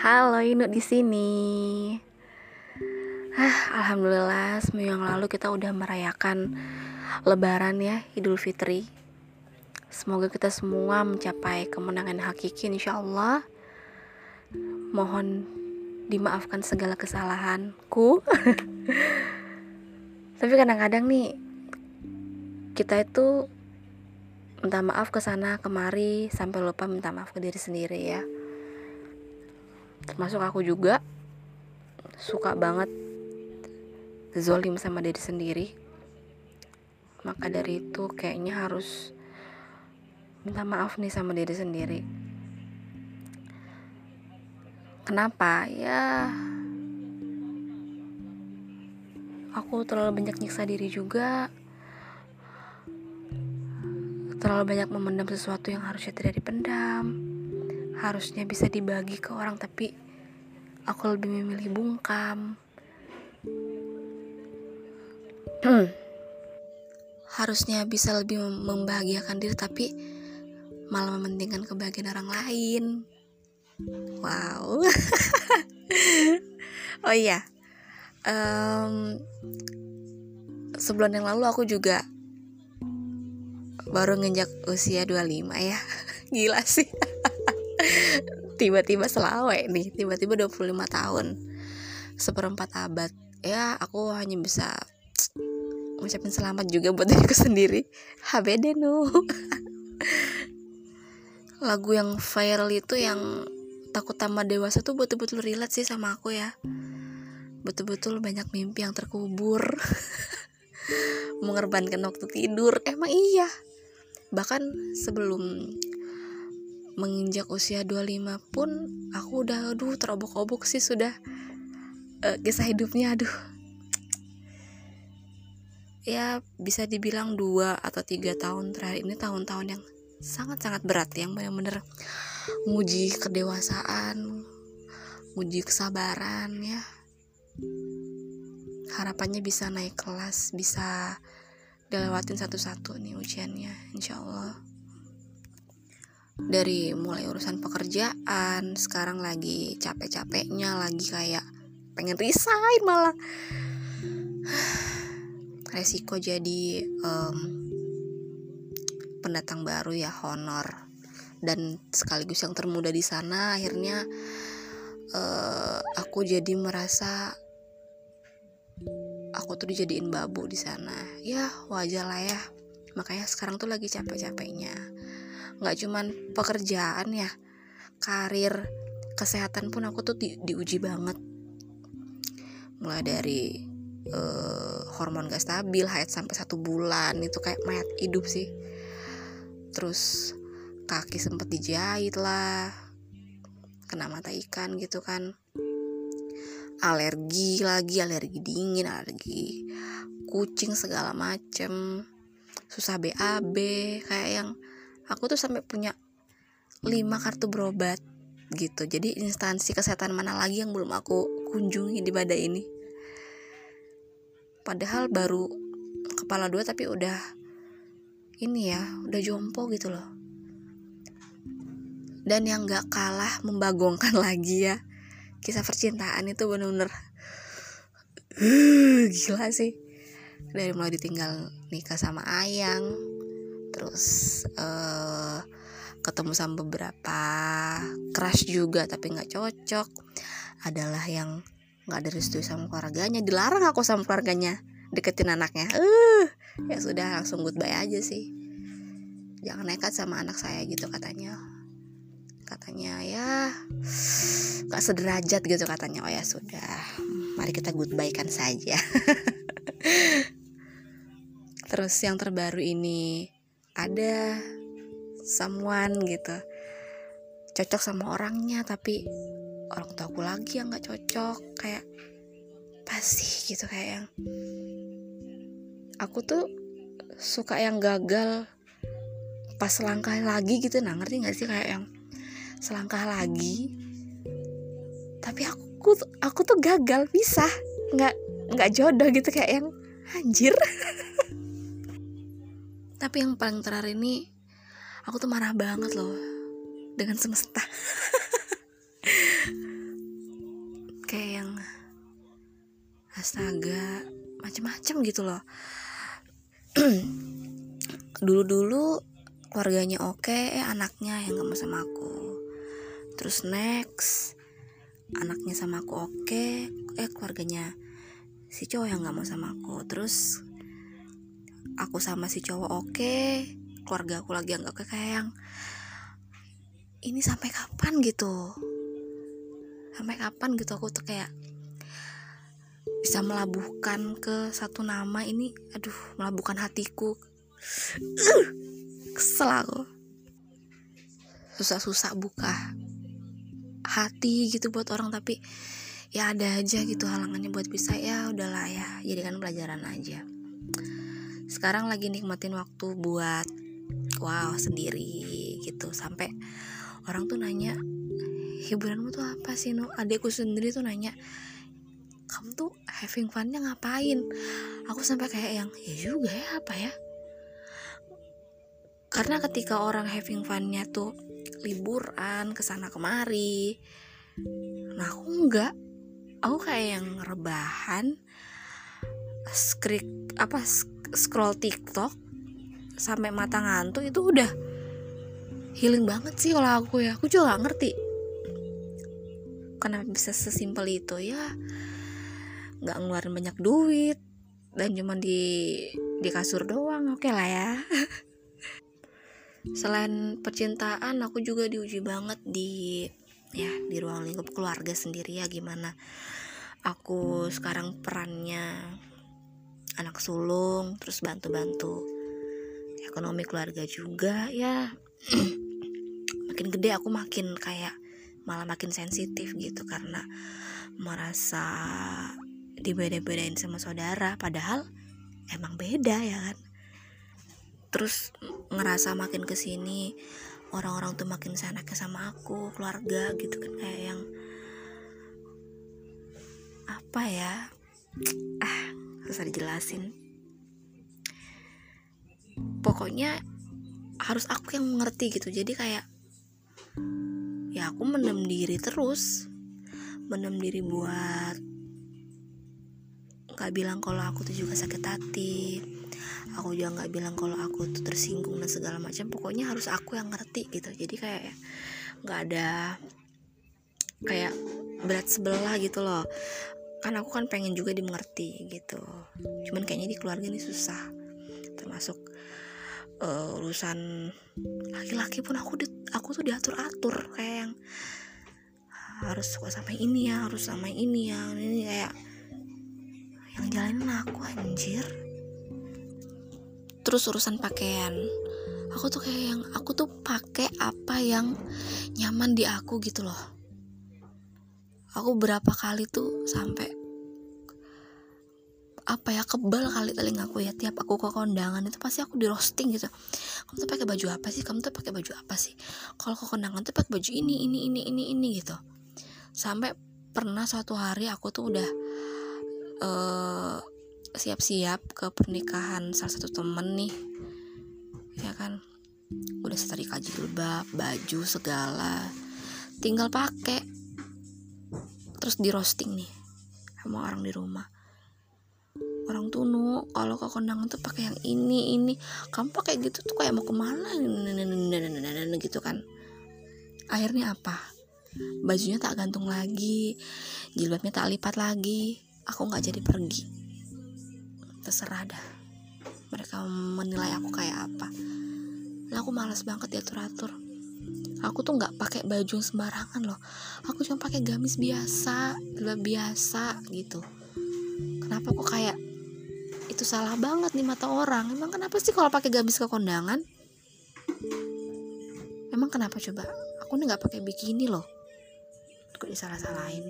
Halo Inu di sini. Ah, alhamdulillah seminggu yang lalu kita udah merayakan Lebaran ya, Idul Fitri. Semoga kita semua mencapai kemenangan hakiki insya Allah. Mohon dimaafkan segala kesalahanku. Tapi kadang-kadang nih kita itu minta maaf ke sana kemari sampai lupa minta maaf ke diri sendiri ya termasuk aku juga suka banget zolim sama diri sendiri. Maka dari itu kayaknya harus minta maaf nih sama diri sendiri. Kenapa? Ya aku terlalu banyak nyiksa diri juga. Terlalu banyak memendam sesuatu yang harusnya tidak dipendam harusnya bisa dibagi ke orang tapi aku lebih memilih bungkam. Harusnya bisa lebih membahagiakan diri tapi malah mementingkan kebahagiaan orang lain. Wow. Oh iya. Um, sebulan yang lalu aku juga baru nginjak usia 25 ya. Gila sih tiba-tiba selawe nih tiba-tiba 25 tahun seperempat abad. Ya aku hanya bisa ngucapin selamat juga buat diriku sendiri. HBD nu. Lagu yang viral itu yang takut tambah dewasa tuh betul-betul relate sih sama aku ya. Betul-betul banyak mimpi yang terkubur. Mengorbankan waktu tidur. Emang iya. Bahkan sebelum menginjak usia 25 pun aku udah aduh terobok-obok sih sudah. Uh, kisah hidupnya aduh. Ya bisa dibilang dua atau tiga tahun terakhir ini tahun-tahun yang sangat-sangat berat yang benar-benar nguji kedewasaan nguji kesabaran ya. Harapannya bisa naik kelas bisa dilewatin satu-satu nih ujiannya insya Allah dari mulai urusan pekerjaan sekarang lagi capek-capeknya lagi kayak pengen resign malah. Resiko jadi um, pendatang baru ya honor. Dan sekaligus yang termuda di sana akhirnya uh, aku jadi merasa aku tuh dijadiin babu di sana. Ya wajar lah ya. Makanya sekarang tuh lagi capek-capeknya nggak cuman pekerjaan ya karir kesehatan pun aku tuh di, diuji banget. Mulai dari uh, hormon gak stabil haid sampai satu bulan itu kayak mayat hidup sih. Terus kaki sempet dijahit lah kena mata ikan gitu kan. Alergi lagi alergi dingin alergi kucing segala macem. Susah BAB kayak yang aku tuh sampai punya 5 kartu berobat gitu. Jadi instansi kesehatan mana lagi yang belum aku kunjungi di badai ini. Padahal baru kepala dua tapi udah ini ya udah jompo gitu loh. Dan yang gak kalah membagongkan lagi ya kisah percintaan itu bener-bener gila sih. Dari mulai ditinggal nikah sama ayang terus uh, ketemu sama beberapa crush juga tapi nggak cocok adalah yang nggak ada restu sama keluarganya. Dilarang aku sama keluarganya deketin anaknya. Uh ya sudah langsung goodbye aja sih. Jangan nekat sama anak saya gitu katanya. Katanya ya gak sederajat gitu katanya. Oh ya sudah mari kita goodbye kan saja. Terus yang terbaru ini ada someone gitu. Cocok sama orangnya tapi orang tua aku lagi yang nggak cocok. Kayak pasti gitu kayak yang aku tuh suka yang gagal pas langkah lagi gitu. Nah ngerti nggak sih? Kayak yang selangkah lagi. Tapi aku aku tuh gagal bisa nggak nggak jodoh gitu kayak yang anjir tapi yang paling terakhir ini aku tuh marah banget loh dengan semesta. Kayak yang astaga macem-macem gitu loh. Dulu-dulu keluarganya oke eh anaknya yang gak mau sama aku. Terus next anaknya sama aku oke eh keluarganya si cowok yang gak mau sama aku. Terus aku sama si cowok oke keluarga aku lagi yang gak kayak yang ini sampai kapan gitu? Sampai kapan gitu aku tuh kayak bisa melabuhkan ke satu nama? Ini aduh melabuhkan hatiku. Kesel aku. Susah-susah buka hati gitu buat orang tapi ya ada aja gitu halangannya buat bisa. Ya udahlah ya jadikan pelajaran aja sekarang lagi nikmatin waktu buat wow sendiri gitu. Sampai orang tuh nanya hiburanmu tuh apa sih nu? Adekku sendiri tuh nanya kamu tuh having funnya ngapain? Aku sampai kayak yang ya juga ya apa ya? Karena ketika orang having funnya tuh liburan ke sana kemari nah aku enggak aku kayak yang rebahan skrik apa scroll TikTok sampai mata ngantuk itu udah healing banget sih kalau aku ya. Aku juga gak ngerti kenapa bisa sesimpel itu ya. Nggak ngeluarin banyak duit dan cuma di di kasur doang. Oke okay lah ya. Selain percintaan aku juga diuji banget di ya di ruang lingkup keluarga sendiri ya gimana aku sekarang perannya anak sulung terus bantu-bantu. Ekonomi keluarga juga ya. Makin gede aku makin kayak malah makin sensitif gitu karena merasa dibeda-bedain sama saudara padahal emang beda ya kan? Terus ngerasa makin ke sini orang-orang tuh makin ke sama aku keluarga gitu kan kayak yang apa ya ah susah dijelasin. Pokoknya harus aku yang mengerti gitu. Jadi kayak ya aku mendem diri terus. Mendem diri buat nggak bilang kalau aku tuh juga sakit hati. Aku juga nggak bilang kalau aku tuh tersinggung dan segala macam. Pokoknya harus aku yang ngerti gitu. Jadi kayak nggak ada kayak berat sebelah gitu loh kan aku kan pengen juga dimengerti gitu. Cuman kayaknya di keluarga ini susah. Termasuk uh, urusan laki-laki pun aku di, aku tuh diatur atur kayak yang harus suka sama ini ya harus sama ini ya. Ini kayak yang jalanin aku anjir. Terus urusan pakaian. Aku tuh kayak yang aku tuh pakai apa yang nyaman di aku gitu loh aku berapa kali tuh sampai apa ya kebal kali telingaku ya. Tiap aku ke kondangan itu pasti aku di roasting gitu. Kamu tuh pakai baju apa sih? Kamu tuh pakai baju apa sih? Kalau ke kondangan tuh pakai baju ini ini ini ini ini gitu. Sampai pernah suatu hari aku tuh udah eh, siap-siap ke pernikahan salah satu temen nih ya kan. Udah setrika jilbab baju segala tinggal pakai terus di roasting nih sama orang di rumah. Orang tunu kalau ke kondangan tuh pakai yang ini ini. Kamu pakai gitu tuh kayak mau ke mana? Gitu kan. Akhirnya apa? Bajunya tak gantung lagi jilbabnya tak lipat lagi. Aku nggak jadi pergi. Terserah dah. Mereka menilai aku kayak apa. Nah aku malas banget diatur-atur aku tuh nggak pakai baju sembarangan loh. Aku cuma pakai gamis biasa jilbab biasa gitu. Kenapa kok kayak itu salah banget nih mata orang? Emang kenapa sih kalau pakai gamis ke kondangan? Emang kenapa coba? Aku nih nggak pakai bikini loh. Kok disalah-salahin?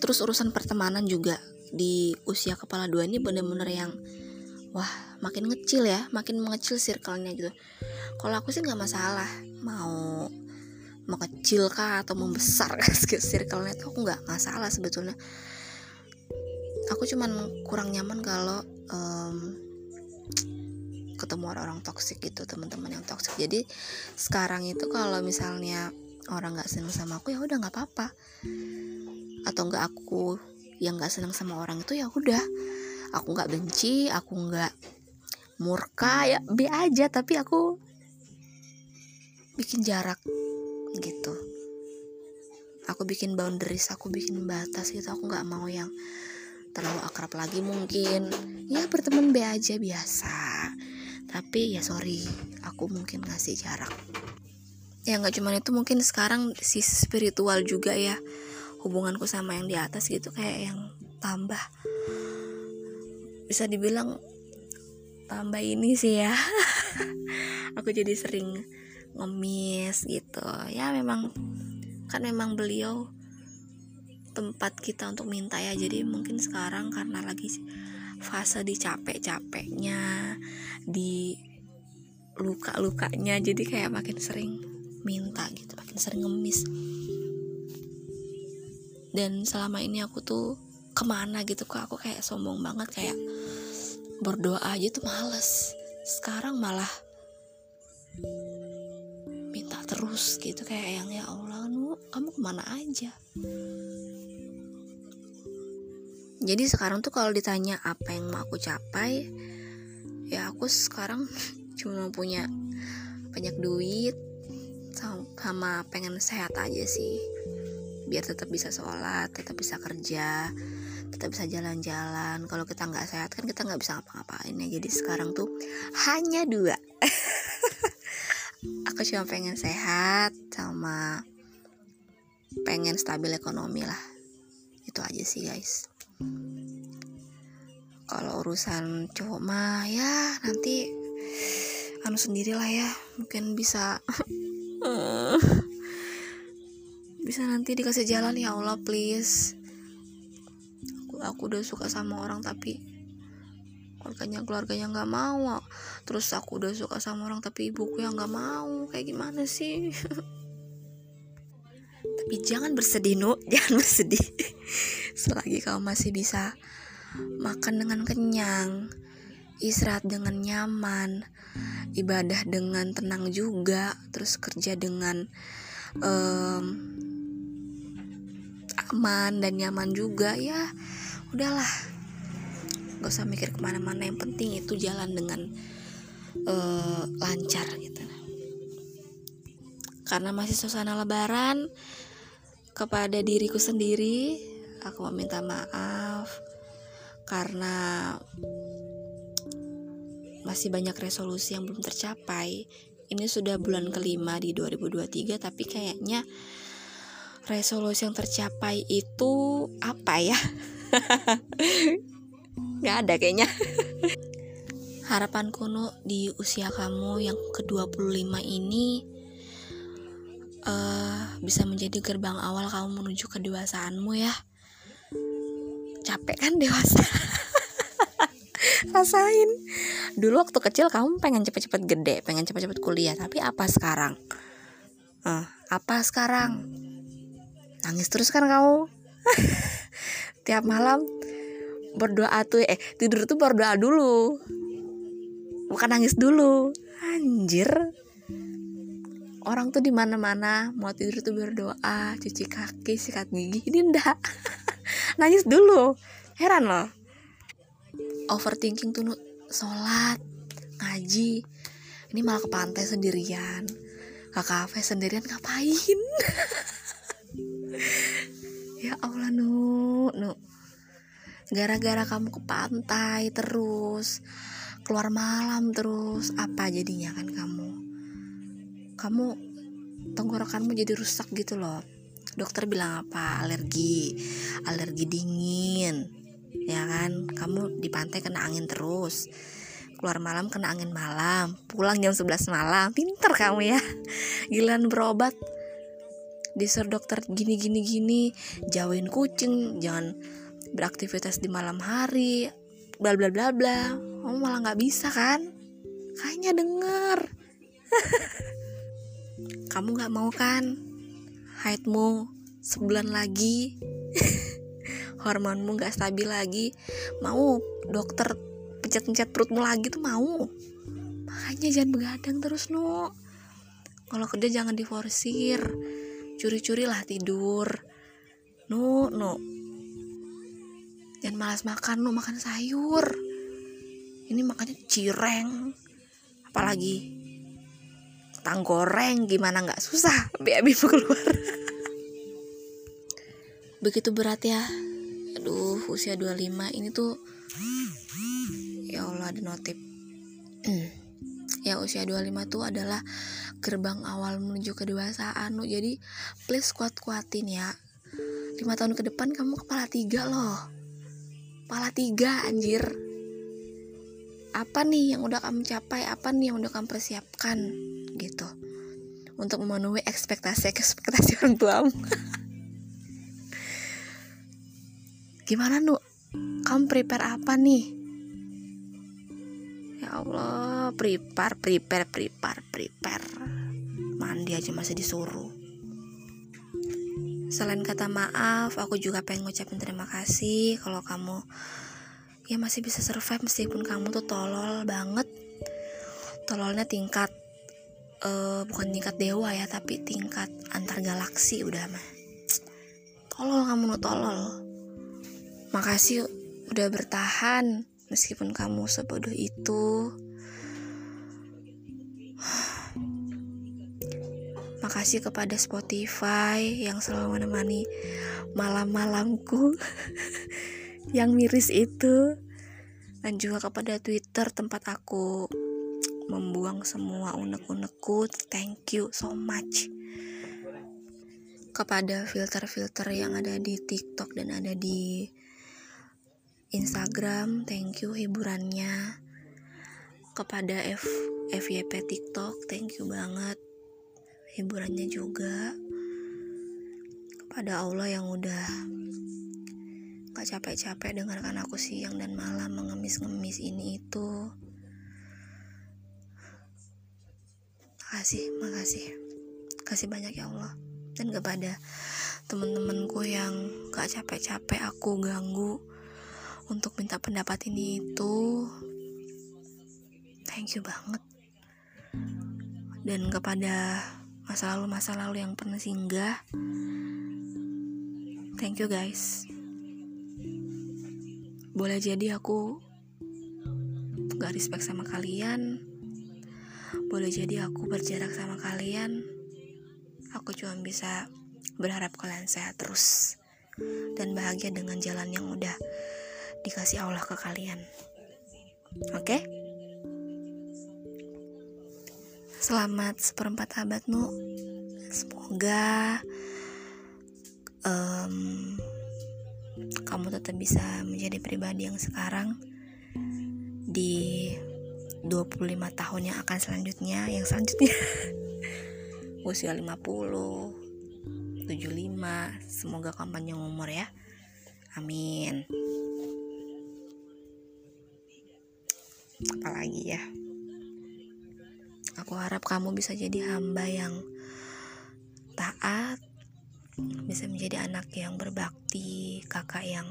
Terus urusan pertemanan juga di usia kepala dua ini bener-bener yang wah makin ngecil ya makin mengecil circle-nya gitu. Kalau aku sih nggak masalah mau mengecil kah atau membesar circle-nya itu aku nggak masalah sebetulnya. Aku cuman kurang nyaman kalau um, ketemu orang-orang toksik gitu teman-teman yang toksik jadi sekarang itu kalau misalnya orang nggak seneng sama aku ya udah nggak apa-apa. Atau enggak aku yang nggak senang sama orang itu ya udah aku nggak benci aku nggak murka ya B aja tapi aku bikin jarak gitu. Aku bikin boundaries aku bikin batas gitu aku nggak mau yang terlalu akrab lagi mungkin. Ya berteman B aja biasa. Tapi ya sorry aku mungkin ngasih jarak. Ya nggak cuman itu mungkin sekarang si spiritual juga ya. Hubunganku sama yang di atas gitu kayak yang tambah bisa dibilang tambah ini sih ya. Aku jadi sering ngemis gitu. Ya memang kan memang beliau tempat kita untuk minta ya. Jadi mungkin sekarang karena lagi fase di capek-capeknya di luka-lukanya jadi kayak makin sering minta gitu makin sering ngemis. Dan selama ini aku tuh ke mana gitu kok aku kayak sombong banget kayak berdoa aja tuh males. Sekarang malah minta terus gitu kayak yang ya Allah nu kamu ke mana aja? Jadi sekarang tuh kalau ditanya apa yang mau aku capai ya aku sekarang cuma punya banyak duit sama pengen sehat aja sih. Biar tetap bisa sholat tetap bisa kerja tetap bisa jalan-jalan. Kalau kita nggak sehat kan kita nggak bisa ngapa-ngapain ya. Jadi sekarang tuh hanya dua. Aku cuma pengen sehat sama pengen stabil ekonomi lah. Itu aja sih guys. Kalau urusan cowok mah ya nanti anu sendirilah ya. Mungkin bisa bisa nanti dikasih jalan ya Allah please aku udah suka sama orang tapi keluarganya keluarganya nggak mau. Terus aku udah suka sama orang tapi ibuku yang nggak mau. Kayak gimana sih? Tapi jangan bersedih nu jangan bersedih. Selagi kau masih bisa makan dengan kenyang istirahat dengan nyaman ibadah dengan tenang juga terus kerja dengan um, aman dan nyaman juga ya udahlah. Gak usah mikir ke mana-mana yang penting itu jalan dengan uh, lancar gitu. Karena masih suasana lebaran kepada diriku sendiri aku meminta maaf karena masih banyak resolusi yang belum tercapai. Ini sudah bulan kelima di 2023 tapi kayaknya resolusi yang tercapai itu apa ya nggak ada kayaknya. Harapan kuno di usia kamu yang ke-25 ini uh, bisa menjadi gerbang awal kamu menuju kedewasaanmu ya. Capek kan dewasa? Rasain. Dulu waktu kecil kamu pengen cepet-cepet gede pengen cepet-cepet kuliah tapi apa sekarang? Uh, apa sekarang? Nangis terus kan kamu tiap malam berdoa tuh eh tidur tuh berdoa dulu. Bukan nangis dulu. Anjir. Orang tuh di mana mana mau tidur tuh berdoa cuci kaki sikat gigi ini ndak. Nangis dulu. Heran loh. Overthinking tuh sholat ngaji ini malah ke pantai sendirian ke kafe sendirian ngapain ya Allah nu nu gara-gara kamu ke pantai terus keluar malam terus apa jadinya kan kamu? Kamu tenggorokanmu jadi rusak gitu loh. Dokter bilang apa? Alergi alergi dingin ya kan? Kamu di pantai kena angin terus. Keluar malam kena angin malam. Pulang jam 11 malam. Pinter kamu ya. Gilan berobat disuruh dokter gini gini gini. Jauhin kucing jangan beraktivitas di malam hari bla bla bla bla. Kamu malah nggak bisa kan? Kayaknya denger. Kamu nggak mau kan? Haidmu sebulan lagi. Hormonmu nggak stabil lagi. Mau dokter pencet-pencet perutmu lagi tuh mau. Makanya jangan begadang terus no kalau kerja jangan diforsir curi-curi lah tidur. Nu nu. Dan malas makan nu makan sayur. Ini makannya cireng. Apalagi tang goreng gimana nggak susah BAB keluar. Begitu berat ya. Aduh usia 25 ini tuh ya Allah ada notif ya usia 25 tuh adalah gerbang awal menuju kedewasaan lo jadi please kuat-kuatin ya. Lima tahun ke depan kamu kepala tiga loh. Kepala tiga anjir. Apa nih yang udah kamu capai? Apa nih yang udah kamu persiapkan? Gitu. Untuk memenuhi ekspektasi ekspektasi orang tuamu gimana nu kamu prepare apa nih Allah prepare prepare prepare prepare. Mandi aja masih disuruh. Selain kata maaf aku juga pengen ngucapin terima kasih kalau kamu ya masih bisa survive meskipun kamu tuh tolol banget. Tololnya tingkat uh, bukan tingkat dewa ya tapi tingkat antar galaksi udah mah. Tolol kamu tuh tolol. Makasih udah bertahan meskipun kamu sebodoh itu. Makasih kepada Spotify yang selalu menemani malam-malamku yang miris itu. Dan juga kepada Twitter tempat aku membuang semua unek-unekku. Thank you so much. Kepada filter-filter yang ada di TikTok dan ada di Instagram, thank you hiburannya. Kepada F FYP TikTok, thank you banget hiburannya juga. Kepada Allah yang udah gak capek-capek dengarkan aku siang dan malam mengemis-ngemis ini itu. Makasih, makasih. Kasih banyak ya Allah. Dan kepada temen-temenku yang gak capek-capek aku ganggu untuk minta pendapat ini itu. Thank you banget. Dan kepada masa lalu masa lalu yang pernah singgah thank you guys. Boleh jadi aku gak respect sama kalian. Boleh jadi aku berjarak sama kalian. Aku cuma bisa berharap kalian sehat terus dan bahagia dengan jalan yang udah dikasih Allah ke kalian. Oke? Okay? Selamat seperempat abad nu. Semoga um, kamu tetap bisa menjadi pribadi yang sekarang di 25 tahun yang akan selanjutnya yang selanjutnya usia 50 75 semoga kamu panjang umur ya amin apalagi ya. Aku harap kamu bisa jadi hamba yang taat bisa menjadi anak yang berbakti kakak yang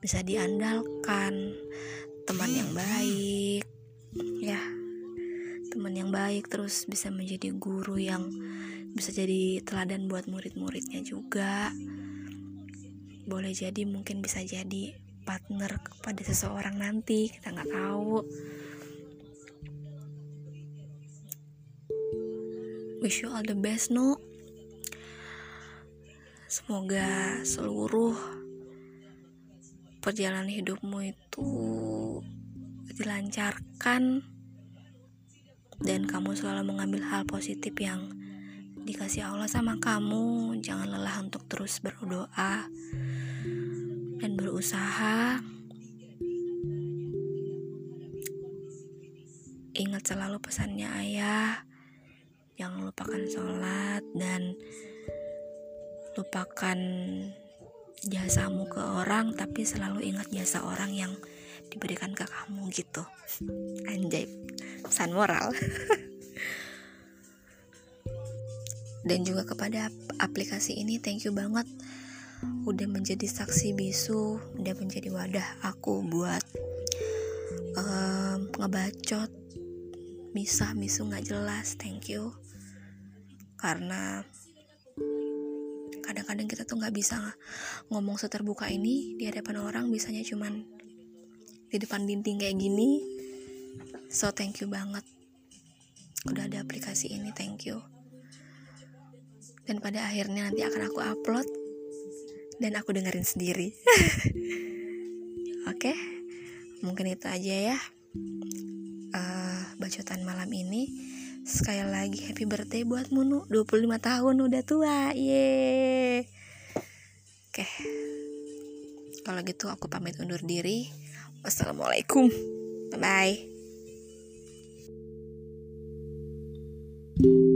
bisa diandalkan teman yang baik ya. Teman yang baik terus bisa menjadi guru yang bisa jadi teladan buat murid-muridnya juga. Boleh jadi mungkin bisa jadi partner kepada seseorang nanti kita nggak tahu. Wish you all the best no semoga seluruh perjalanan hidupmu itu dilancarkan dan kamu selalu mengambil hal positif yang dikasih Allah sama kamu. Jangan lelah untuk terus berdoa dan berusaha ingat selalu pesannya ayah jangan lupakan sholat dan lupakan jasamu ke orang tapi selalu ingat jasa orang yang diberikan ke kamu gitu. Anjay pesan moral. Dan juga kepada aplikasi ini thank you banget udah menjadi saksi bisu udah menjadi wadah aku buat um, ngebacot. Misah misu nggak jelas thank you. Karena kadang-kadang kita tuh nggak bisa ngomong seterbuka ini di hadapan orang bisanya cuman di depan dinding kayak gini. So thank you banget. Udah ada aplikasi ini thank you. Dan pada akhirnya nanti akan aku upload dan aku dengerin sendiri. Oke okay? mungkin itu aja ya uh, bacotan malam ini. Sekali lagi happy birthday buat Munu 25 tahun udah tua. Ye oke. Okay. kalau gitu aku pamit undur diri. Wassalamualaikum. Bye bye